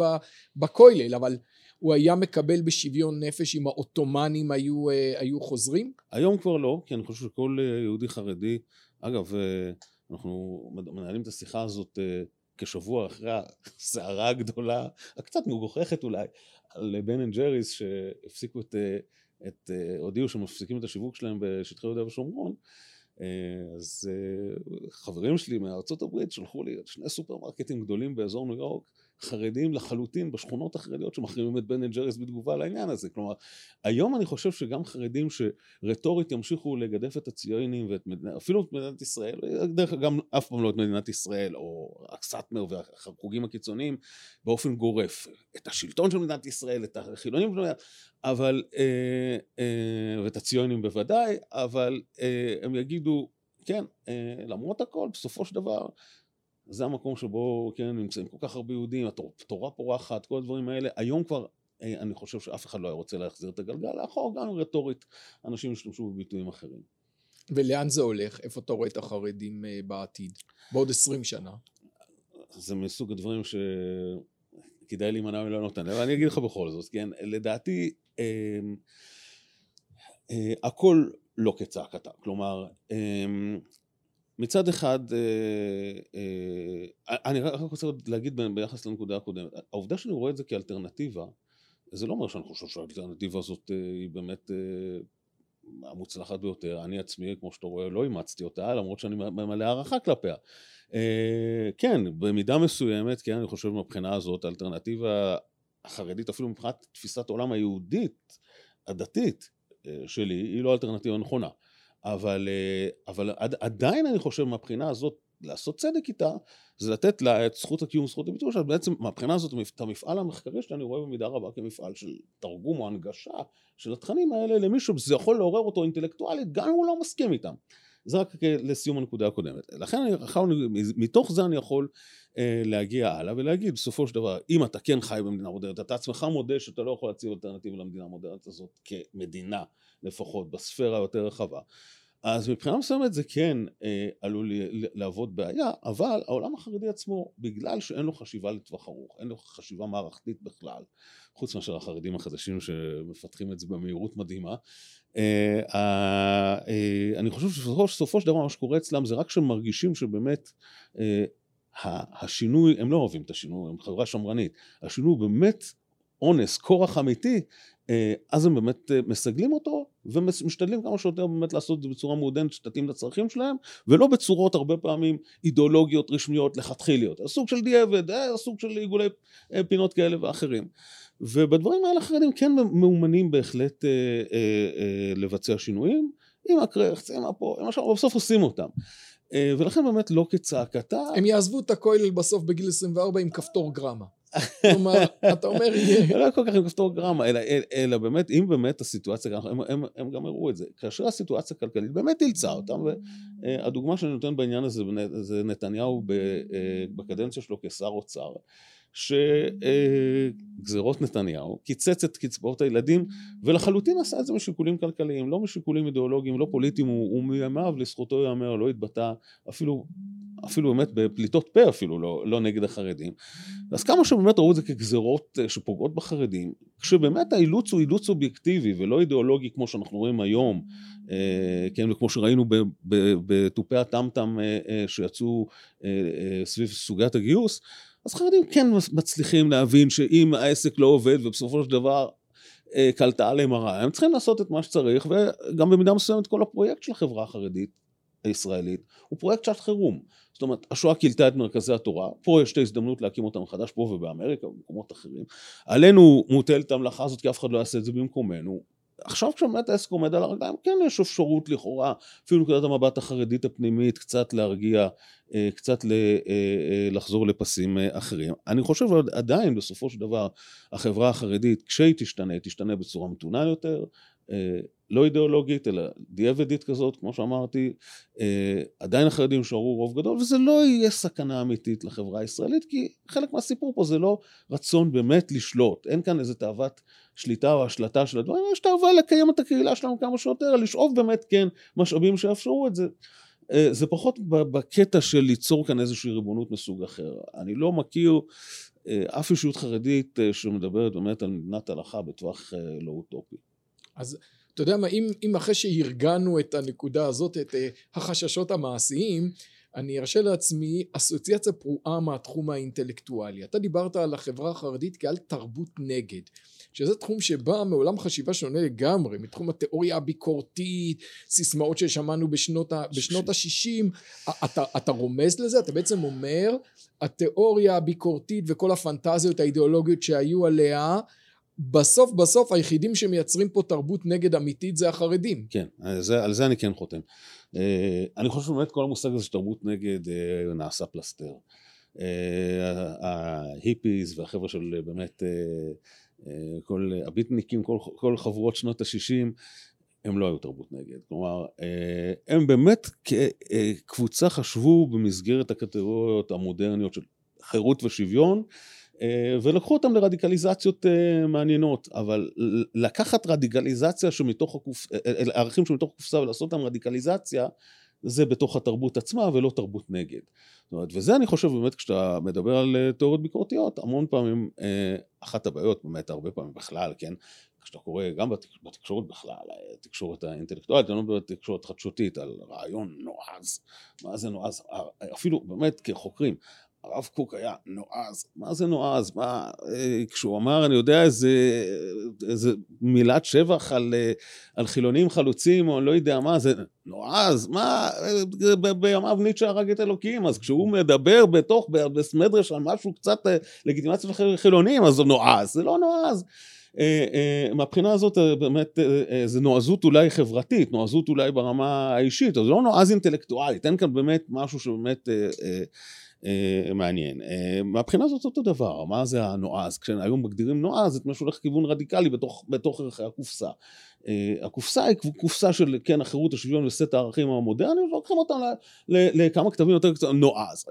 בכולל אבל הוא היה מקבל בשוויון נפש אם העות'מאנים היו, אה, היו חוזרים? היום כבר לא כי אני חושב שכל אה, יהודי חרדי אגב אה, אנחנו מנהלים את השיחה הזאת כשבוע אחרי הסערה הגדולה הקצת מגוחכת אולי על Ben & Jerry's שהפסיקו את, את הודיעו שמפסיקים את השיווק שלהם בשטחי יהודה ושומרון אז אה, חברים שלי מארצות הברית שלחו לי שני סופרמרקטים גדולים באזור ניו יורק חרדים לחלוטין בשכונות החרדיות שמחרימים את Ben & Jerry's בתגובה לעניין הזה. כלומר, היום אני חושב שגם חרדים שרטורית ימשיכו לגדף את הציונים ואת מדינת, אפילו את מדינת ישראל, דרך אגב גם אף פעם לא את מדינת ישראל, או הקסטמר והחוגים הקיצוניים באופן גורף. את השלטון של מדינת ישראל, את החילונים, אבל, אה, אה, ואת הציונים בוודאי, אבל אה, הם יגידו, כן, למרות הכל, בסופו של דבר, זה המקום שבו כן נמצאים כל כך הרבה יהודים, התורה פורחת, כל הדברים האלה. היום כבר אה, אני חושב שאף אחד לא היה רוצה להחזיר את הגלגל לאחור, גם רטורית אנשים ישתמשו בביטויים אחרים. ולאן זה הולך? איפה אתה רואה את החרדים אה, בעתיד? בעוד עשרים שנה? זה מסוג הדברים שכדאי להימנע מלענות עליהם, אבל אני אגיד לך בכל זאת, כן, לדעתי אה, אה, הכל לא כצעקתה, כלומר אה, מצד אחד, אה, אה, אני רק רוצה להגיד ביחס לנקודה הקודמת, העובדה שאני רואה את זה כאלטרנטיבה, זה לא אומר שאני חושב שהאלטרנטיבה הזאת אה, היא באמת המוצלחת ביותר. אני עצמי, כמו שאתה רואה, לא אימצתי אותה, למרות שאני מלא הערכה כלפיה. כן, במידה מסוימת, כן, אני חושב מבחינה הזאת, האלטרנטיבה החרדית, אפילו מבחינת תפיסת העולם היהודית, הדתית שלי, היא לא אלטרנטיבה נכונה. אבל, אה, אבל עדיין אני חושב מהבחינה הזאת, לעשות צדק איתה, זה לתת לה את זכות הקיום, זכות הביטוי שלה, בעצם מהבחינה הזאת, את המפעל המחקרי שאני רואה במידה רבה כמפעל של תרגום או הנגשה של התכנים האלה למישהו, שזה יכול לעורר אותו אינטלקטואלית, גם אם הוא לא מסכים איתם. זה רק לסיום הנקודה הקודמת. לכן אני, מתוך זה אני יכול אה, להגיע הלאה ולהגיד בסופו של דבר, אם אתה כן חי במדינה מודרנית, אתה עצמך מודה שאתה לא יכול להציב אלטרנטיבה למדינה המודרנית הזאת כמדינה, לפחות בספירה היותר רחבה. אז מבחינה מסוימת זה כן אה, עלול להוות בעיה, אבל העולם החרדי עצמו, בגלל שאין לו חשיבה לטווח ארוך, אין לו חשיבה מערכתית בכלל, חוץ מאשר החרדים החדשים שמפתחים את זה במהירות מדהימה, אני חושב שבסופו של דבר מה שקורה אצלם זה רק שהם מרגישים שבאמת אה, השינוי, הם לא אוהבים את השינוי, הם חברה שמרנית, השינוי באמת אונס, כורח אמיתי, אה, אז הם באמת אה, מסגלים אותו ומשתדלים כמה שיותר באמת לעשות את זה בצורה מעודנת שתתאים לצרכים שלהם ולא בצורות הרבה פעמים אידיאולוגיות רשמיות לכתחיליות, הסוג של דיעבד, הסוג של עיגולי פינות כאלה ואחרים ובדברים האלה החרדים כן מאומנים בהחלט אה, אה, אה, לבצע שינויים עם הקרחץ, עם הפה, עם השאר, ובסוף עושים אותם ולכן באמת לא כצעקתה. הם יעזבו את הכולל בסוף בגיל 24 עם כפתור גרמה. כלומר, אתה אומר... לא כל כך עם כפתור גרמה, אלא, אלא באמת, אם באמת הסיטואציה, הם, הם, הם גם הראו את זה, כאשר הסיטואציה הכלכלית באמת אילצה אותם, והדוגמה שאני נותן בעניין הזה זה נתניהו אה, בקדנציה שלו כשר אוצר, שגזרות נתניהו, קיצץ את קצבאות הילדים ולחלוטין עשה את זה משיקולים כלכליים, לא משיקולים אידיאולוגיים, לא פוליטיים, הוא, מימיו לזכותו ייאמר, לא התבטא אפילו, אפילו באמת בפליטות פה אפילו, לא, לא נגד החרדים. אז כמה שבאמת ראו את זה כגזרות אה, שפוגעות בחרדים, כשבאמת האילוץ הוא אילוץ אובייקטיבי ולא אידיאולוגי כמו שאנחנו רואים היום, אה, כן, וכמו שראינו בתופי הטמטם אה, שיצאו סביב סוגיית הגיוס, אז חרדים כן מצליחים להבין שאם העסק לא עובד ובסופו של דבר אה, קלטה עליהם הרע, הם צריכים לעשות את מה שצריך וגם במידה מסוימת כל הפרויקט של החברה החרדית הישראלית הוא פרויקט שעת חירום. זאת אומרת, השואה כילתה את מרכזי התורה, פה יש את ההזדמנות להקים אותם מחדש, פה ובאמריקה ובמקומות אחרים. עלינו מוטלת המלאכה הזאת כי אף אחד לא יעשה את זה במקומנו. עכשיו כשבאמת העסק עומד על הרגליים, כן יש אפשרות לכאורה, אפילו נקודת המבט החרדית הפנימית, קצת להרגיע, אה, קצת אה, אה, לחזור לפסים אחרים. אני חושב עדיין בסופו של דבר החברה החרדית, כשהיא תשתנה, תשתנה בצורה מתונה יותר, לא אידיאולוגית, אלא דיאבדית כזאת, כמו שאמרתי, עדיין החרדים יישארו רוב גדול, וזה לא יהיה סכנה אמיתית לחברה הישראלית, כי חלק מהסיפור פה זה לא רצון באמת לשלוט, אין כאן איזה תאוות שליטה או השלטה של הדברים, יש תאווה לקיים את הקהילה שלנו כמה שיותר, לשאוב באמת כן משאבים שיאפשרו את זה. אה, זה פחות בקטע של ליצור כאן איזושהי ריבונות מסוג אחר. אני לא מכיר אה, אף אישיות חרדית אה, שמדברת באמת על מדינת הלכה בטווח לא אוטופי. אז אתה יודע מה, אם, אם אחרי שהרגענו את הנקודה הזאת, את החששות המעשיים, אני ארשה לעצמי אסוציאציה פרועה מהתחום האינטלקטואלי. אתה דיברת על החברה החרדית כעל תרבות נגד, שזה תחום שבא מעולם חשיבה שונה לגמרי, מתחום התיאוריה הביקורתית, סיסמאות ששמענו בשנות, ה, בשנות ה-60. אתה, אתה רומז לזה? אתה בעצם אומר, התיאוריה הביקורתית וכל הפנטזיות האידיאולוגיות שהיו עליה, בסוף בסוף היחידים שמייצרים פה תרבות נגד אמיתית זה החרדים. כן, על זה, על זה אני כן חותם. אה, אני חושב שבאמת כל המושג הזה של תרבות נגד אה, נעשה פלסטר. אה, ההיפיז והחבר'ה של באמת כל הביטניקים, כל, כל חבורות שנות ה-60 הם לא היו תרבות נגד. כלומר, הם באמת כקבוצה חשבו במסגרת הקטגוריות המודרניות של חירות ושוויון אה, ולקחו אותם לרדיקליזציות אה, מעניינות, אבל לקחת רדיקליזציה שמתוך הקופ... אה, ערכים שמתוך הקופסה ולעשות אותם רדיקליזציה, זה בתוך התרבות עצמה ולא תרבות נגד. אומרת, וזה אני חושב באמת כשאתה מדבר על תיאוריות ביקורתיות, המון פעמים, אחת הבעיות באמת הרבה פעמים בכלל, כן, כשאתה קורא גם בתקשורת בכלל, התקשורת האינטלקטואלית, אני לא מדבר בתקשורת חדשותית, על רעיון נועז, מה זה נועז, אפילו באמת כחוקרים, הרב קוק היה נועז, מה זה נועז? מה, אה, כשהוא אמר, אני יודע, איזה, איזה מילת שבח על, אה, על חילונים חלוצים, או אני לא יודע מה, זה נועז, מה, אה, בימיו ניטשה הרג את אלוקים, אז כשהוא מדבר בתוך, בסמדרש על משהו קצת לגיטימציה של חילונים, אז זה נועז, זה לא נועז. מהבחינה הזאת באמת זה נועזות אולי חברתית, נועזות אולי ברמה האישית, זה לא נועז אינטלקטואלית, אין כאן באמת משהו שבאמת אה, מעניין. אה, מהבחינה הזאת אותו דבר, מה זה הנועז? כשהיום מגדירים נועז, את משהו הולך לכיוון רדיקלי בתוך, בתוך ערכי הקופסה. אה, הקופסה היא קופסה של כן החירות, השוויון וסט הערכים המודרניים, ולוקחים אותם לכמה כתבים יותר קצרים, נועז.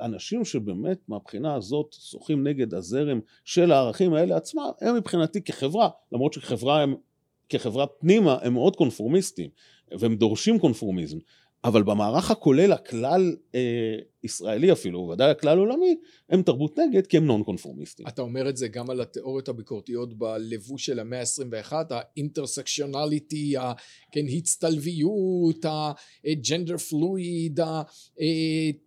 אנשים שבאמת מהבחינה הזאת שוחים נגד הזרם של הערכים האלה עצמם, הם מבחינתי כחברה, למרות שכחברה הם, כחברה פנימה הם מאוד קונפורמיסטים, והם דורשים קונפורמיזם. אבל במערך הכולל הכלל אה, ישראלי אפילו, ודאי הכלל עולמי, הם תרבות נגד כי הם נון קונפורמיסטים. אתה אומר את זה גם על התיאוריות הביקורתיות בלבוש של המאה ה-21, האינטרסקשיונליטי, כן, הצטלביות, הג'נדר פלואיד,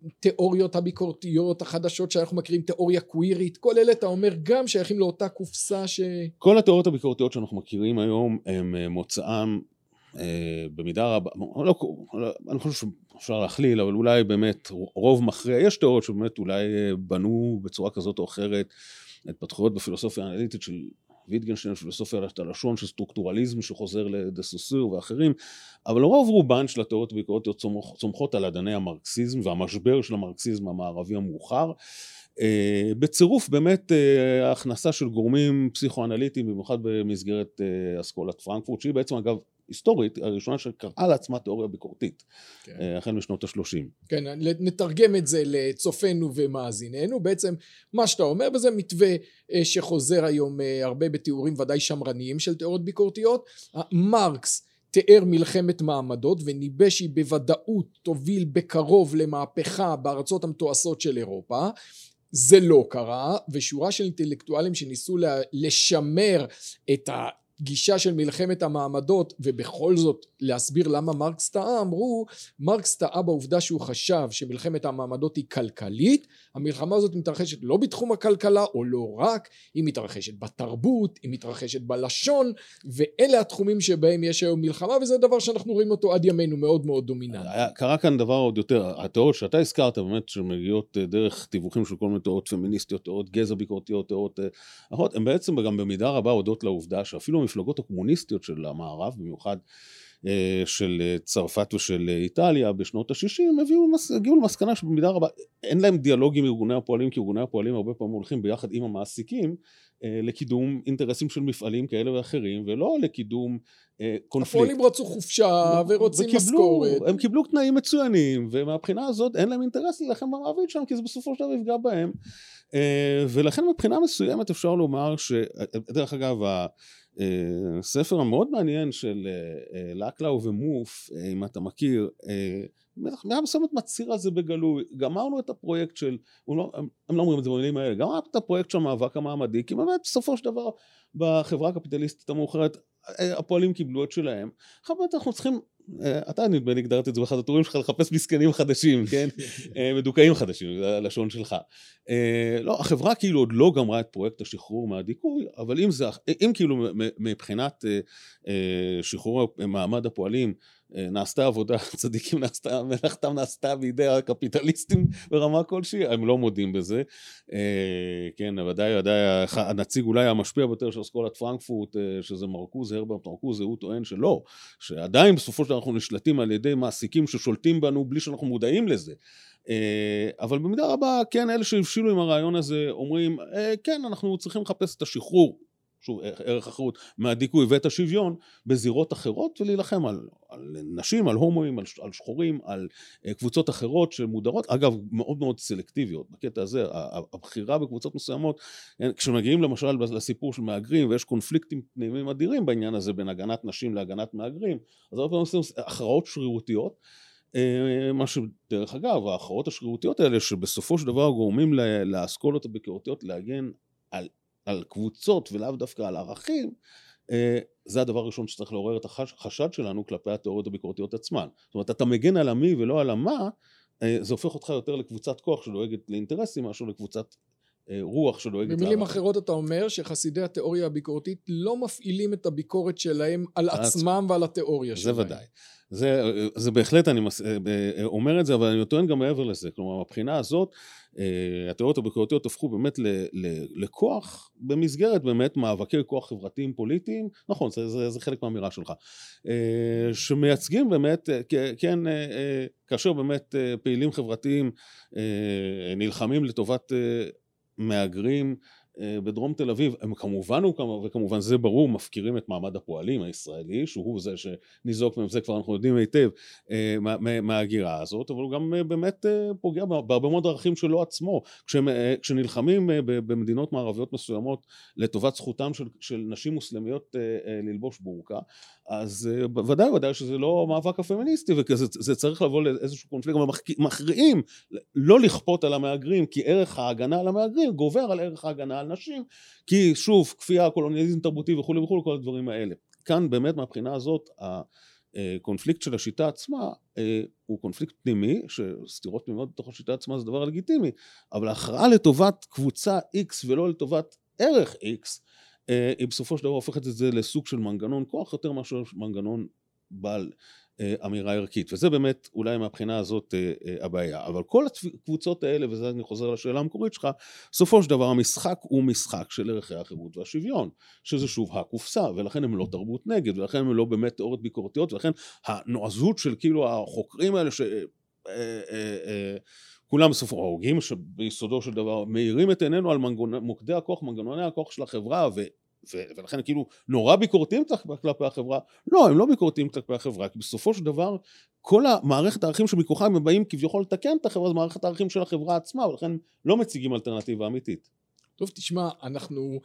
התיאוריות הביקורתיות החדשות שאנחנו מכירים, תיאוריה קווירית, כל אלה אתה אומר גם שייכים לאותה קופסה ש... כל התיאוריות הביקורתיות שאנחנו מכירים היום הם אה, מוצאם במידה רבה, לא, לא, אני חושב שאפשר להכליל, אבל אולי באמת רוב מכריע, יש תיאוריות שבאמת אולי אה, בנו בצורה כזאת או אחרת התפתחויות בפילוסופיה האנליטית של ויטגנשטיין, פילוסופיה הלשון של סטרוקטורליזם שחוזר לדסוסיר ואחרים, אבל רוב רובן של התיאוריות הביקורתיות צומחות על אדני המרקסיזם והמשבר של המרקסיזם המערבי המאוחר. Uh, בצירוף באמת uh, ההכנסה של גורמים פסיכואנליטיים, במיוחד במסגרת uh, אסכולת פרנקפורט, שהיא בעצם אגב היסטורית, הראשונה שקראה לעצמה תיאוריה ביקורתית, כן. אה, החל משנות השלושים. כן, נתרגם את זה לצופינו ומאזיננו, בעצם מה שאתה אומר, וזה מתווה אה, שחוזר היום אה, הרבה בתיאורים ודאי שמרניים של תיאוריות ביקורתיות. מרקס תיאר מלחמת מעמדות וניבא שהיא בוודאות תוביל בקרוב למהפכה בארצות המתועשות של אירופה. זה לא קרה, ושורה של אינטלקטואלים שניסו לשמר את ה... גישה של מלחמת המעמדות ובכל זאת להסביר למה מרקס טעה אמרו מרקס טעה בעובדה שהוא חשב שמלחמת המעמדות היא כלכלית המלחמה הזאת מתרחשת לא בתחום הכלכלה או לא רק היא מתרחשת בתרבות היא מתרחשת בלשון ואלה התחומים שבהם יש היום מלחמה וזה דבר שאנחנו רואים אותו עד ימינו מאוד מאוד דומיננטי. קרה כאן דבר עוד יותר התיאוריות שאתה הזכרת באמת שמגיעות אה, דרך תיווכים של כל מיני תיאוריות פמיניסטיות תיאוריות גזע ביקורתיות תיאוריות אה, אחרות הן בעצם גם במידה רבה הודות לעובדה שאפילו המפלגות הקומוניסטיות של המערב, במיוחד אה, של אה, צרפת ושל אה, איטליה בשנות ה-60, הגיעו למסקנה שבמידה רבה אין להם דיאלוג עם ארגוני הפועלים, כי ארגוני הפועלים הרבה פעמים הולכים ביחד עם המעסיקים לקידום אינטרסים של מפעלים כאלה ואחרים, ולא לקידום קונפליקט. הפועלים רצו חופשה ורוצים משכורת. הם קיבלו תנאים מצוינים, ומהבחינה הזאת אין להם אינטרס להילחם במעביד שם, כי זה בסופו של דבר יפגע בהם. ולכן מבחינה מסוימת אפשר לומר ש... דרך אגב, ספר המאוד מעניין של אה, אה, לקלאו ומוף, אה, אם אתה מכיר, במידה מסוימת מצהיר על זה בגלוי. גמרנו את הפרויקט של, לא, הם לא אומרים את זה במילים האלה, גמרנו את הפרויקט של המאבק המעמדי, כי באמת בסופו של דבר בחברה הקפיטליסטית המאוחרת הפועלים קיבלו את שלהם. עכשיו באמת אנחנו צריכים אה, אתה נדמה לי הגדרת את זה באחד הטורים שלך, לחפש מסכנים חדשים, כן? אה, מדוכאים חדשים, זה הלשון שלך. לא, החברה כאילו עוד לא גמרה את פרויקט השחרור מהדיכוי, אבל אם זה, אם כאילו מבחינת שחרור מעמד הפועלים, נעשתה עבודה, צדיקים נעשתה, מלאכתם נעשתה בידי הקפיטליסטים ברמה כלשהי, הם לא מודים בזה. כן, ודאי, ודאי, הנציג אולי המשפיע ביותר של אסכולת פרנקפורט, שזה מרקוז, הרברט מרקוז, הוא טוען שלא, שעדיין בסופו של דבר אנחנו נשלטים על ידי מעסיקים ששולטים בנו בלי שאנחנו מודעים לזה. אבל במידה רבה, כן, אלה שהבשילו עם הרעיון הזה אומרים, כן, אנחנו צריכים לחפש את השחרור שוב, ערך החירות, מהדיכוי ואת השוויון בזירות אחרות ולהילחם על, על נשים, על הומואים, על, על שחורים, על uh, קבוצות אחרות שמודרות, אגב מאוד מאוד סלקטיביות בקטע הזה, הבחירה בקבוצות מסוימות, כן, כשמגיעים למשל לסיפור של מהגרים ויש קונפליקטים פנימיים אדירים בעניין הזה בין הגנת נשים להגנת מהגרים, אז הרבה פעמים עושים הכרעות שרירותיות אה, מה שדרך אגב ההכרעות השרירותיות האלה שבסופו של דבר גורמים לאסכולות הביקורתיות להגן על על קבוצות ולאו דווקא על ערכים, אה, זה הדבר הראשון שצריך לעורר את החשד שלנו כלפי התיאוריות הביקורתיות עצמן. זאת אומרת, אתה מגן על המי ולא על המה, אה, זה הופך אותך יותר לקבוצת כוח שדואגת לאינטרסים מאשר לקבוצת רוח שדואגת... במילים אחרות אתה אומר שחסידי התיאוריה הביקורתית לא מפעילים את הביקורת שלהם על עצמם ועל התיאוריה שלהם. זה ודאי. זה, זה בהחלט, אני מס, אומר את זה, אבל אני טוען גם מעבר לזה. כלומר, מבחינה הזאת, התיאוריות הביקורתיות הפכו באמת ל, ל, לכוח במסגרת באמת מאבקי כוח חברתיים פוליטיים, נכון, זה, זה, זה חלק מהאמירה שלך, שמייצגים באמת, כן, כאשר באמת פעילים חברתיים נלחמים לטובת מהגרים בדרום תל אביב, הם כמובן, וכמובן זה ברור, מפקירים את מעמד הפועלים הישראלי, שהוא זה שניזוק מהם, זה כבר אנחנו יודעים היטב אה, מההגירה הזאת, אבל הוא גם אה, באמת פוגע בהרבה מאוד ערכים שלו עצמו. כשהם, כשנלחמים במדינות מערביות מסוימות לטובת זכותם של, של נשים מוסלמיות ללבוש בורקה, אז ודאי ודאי שזה לא מאבק הפמיניסטי, וזה צריך לבוא לאיזשהו קונפליקט, אבל מכריעים לא לכפות על המהגרים, כי ערך ההגנה על המהגרים גובר על ערך ההגנה על נשים, כי שוב, כפייה, קולוניאליזם תרבותי וכולי וכולי, כל הדברים האלה. כאן באמת מהבחינה הזאת, הקונפליקט של השיטה עצמה אה, הוא קונפליקט פנימי, שסתירות פנימיות בתוך השיטה עצמה זה דבר לגיטימי, אבל ההכרעה לטובת קבוצה X ולא לטובת ערך X, אה, היא בסופו של דבר הופכת את זה לסוג של מנגנון כוח יותר מאשר מנגנון בעל אמירה ערכית, וזה באמת אולי מהבחינה הזאת אה, אה, הבעיה. אבל כל הקבוצות האלה, וזה אני חוזר לשאלה המקורית שלך, בסופו של דבר המשחק הוא משחק של ערכי החירות והשוויון, שזה שוב הקופסה, ולכן הם לא תרבות נגד, ולכן הם לא באמת תיאוריות ביקורתיות, ולכן הנועזות של כאילו החוקרים האלה ש... כולם בסופו ההוגים שביסודו של דבר מאירים את עינינו על מנגוני, מוקדי הכוח, מנגנוני הכוח של החברה ו... ו- ולכן כאילו נורא ביקורתיים כלפי החברה, לא, הם לא ביקורתיים כלפי החברה, כי בסופו של דבר כל המערכת הערכים שמכוחה הם באים כביכול לתקן את החברה, זה מערכת הערכים של החברה עצמה, ולכן לא מציגים אלטרנטיבה אמיתית. טוב, תשמע, אנחנו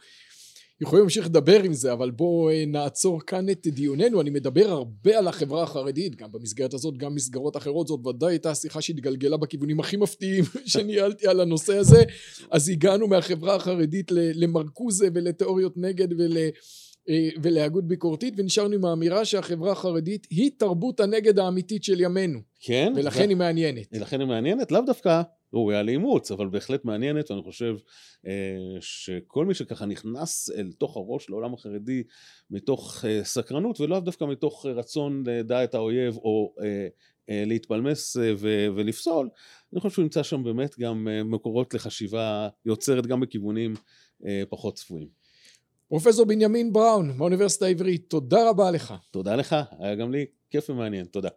יכולים להמשיך לדבר עם זה, אבל בואו אה, נעצור כאן את דיוננו. אני מדבר הרבה על החברה החרדית, גם במסגרת הזאת, גם מסגרות אחרות. זאת ודאי הייתה שיחה שהתגלגלה בכיוונים הכי מפתיעים שניהלתי על הנושא הזה. אז הגענו מהחברה החרדית למרקוזה ולתיאוריות נגד ול... אה, ולהגות ביקורתית ונשארנו עם האמירה שהחברה החרדית היא תרבות הנגד האמיתית של ימינו. כן. ולכן ו... היא מעניינת. ולכן היא מעניינת, לאו דווקא ראויה לאימוץ, אבל בהחלט מעניינת, ואני חושב אה, שכל מי שככה נכנס אל תוך הראש לעולם החרדי מתוך אה, סקרנות, ולאו דווקא מתוך רצון לדע את האויב, או אה, להתפלמס ו- ולפסול, אני חושב שהוא ימצא שם באמת גם מקורות לחשיבה יוצרת גם בכיוונים פחות צפויים. פרופסור בנימין בראון מהאוניברסיטה העברית, תודה רבה לך. תודה לך, היה גם לי כיף ומעניין, תודה.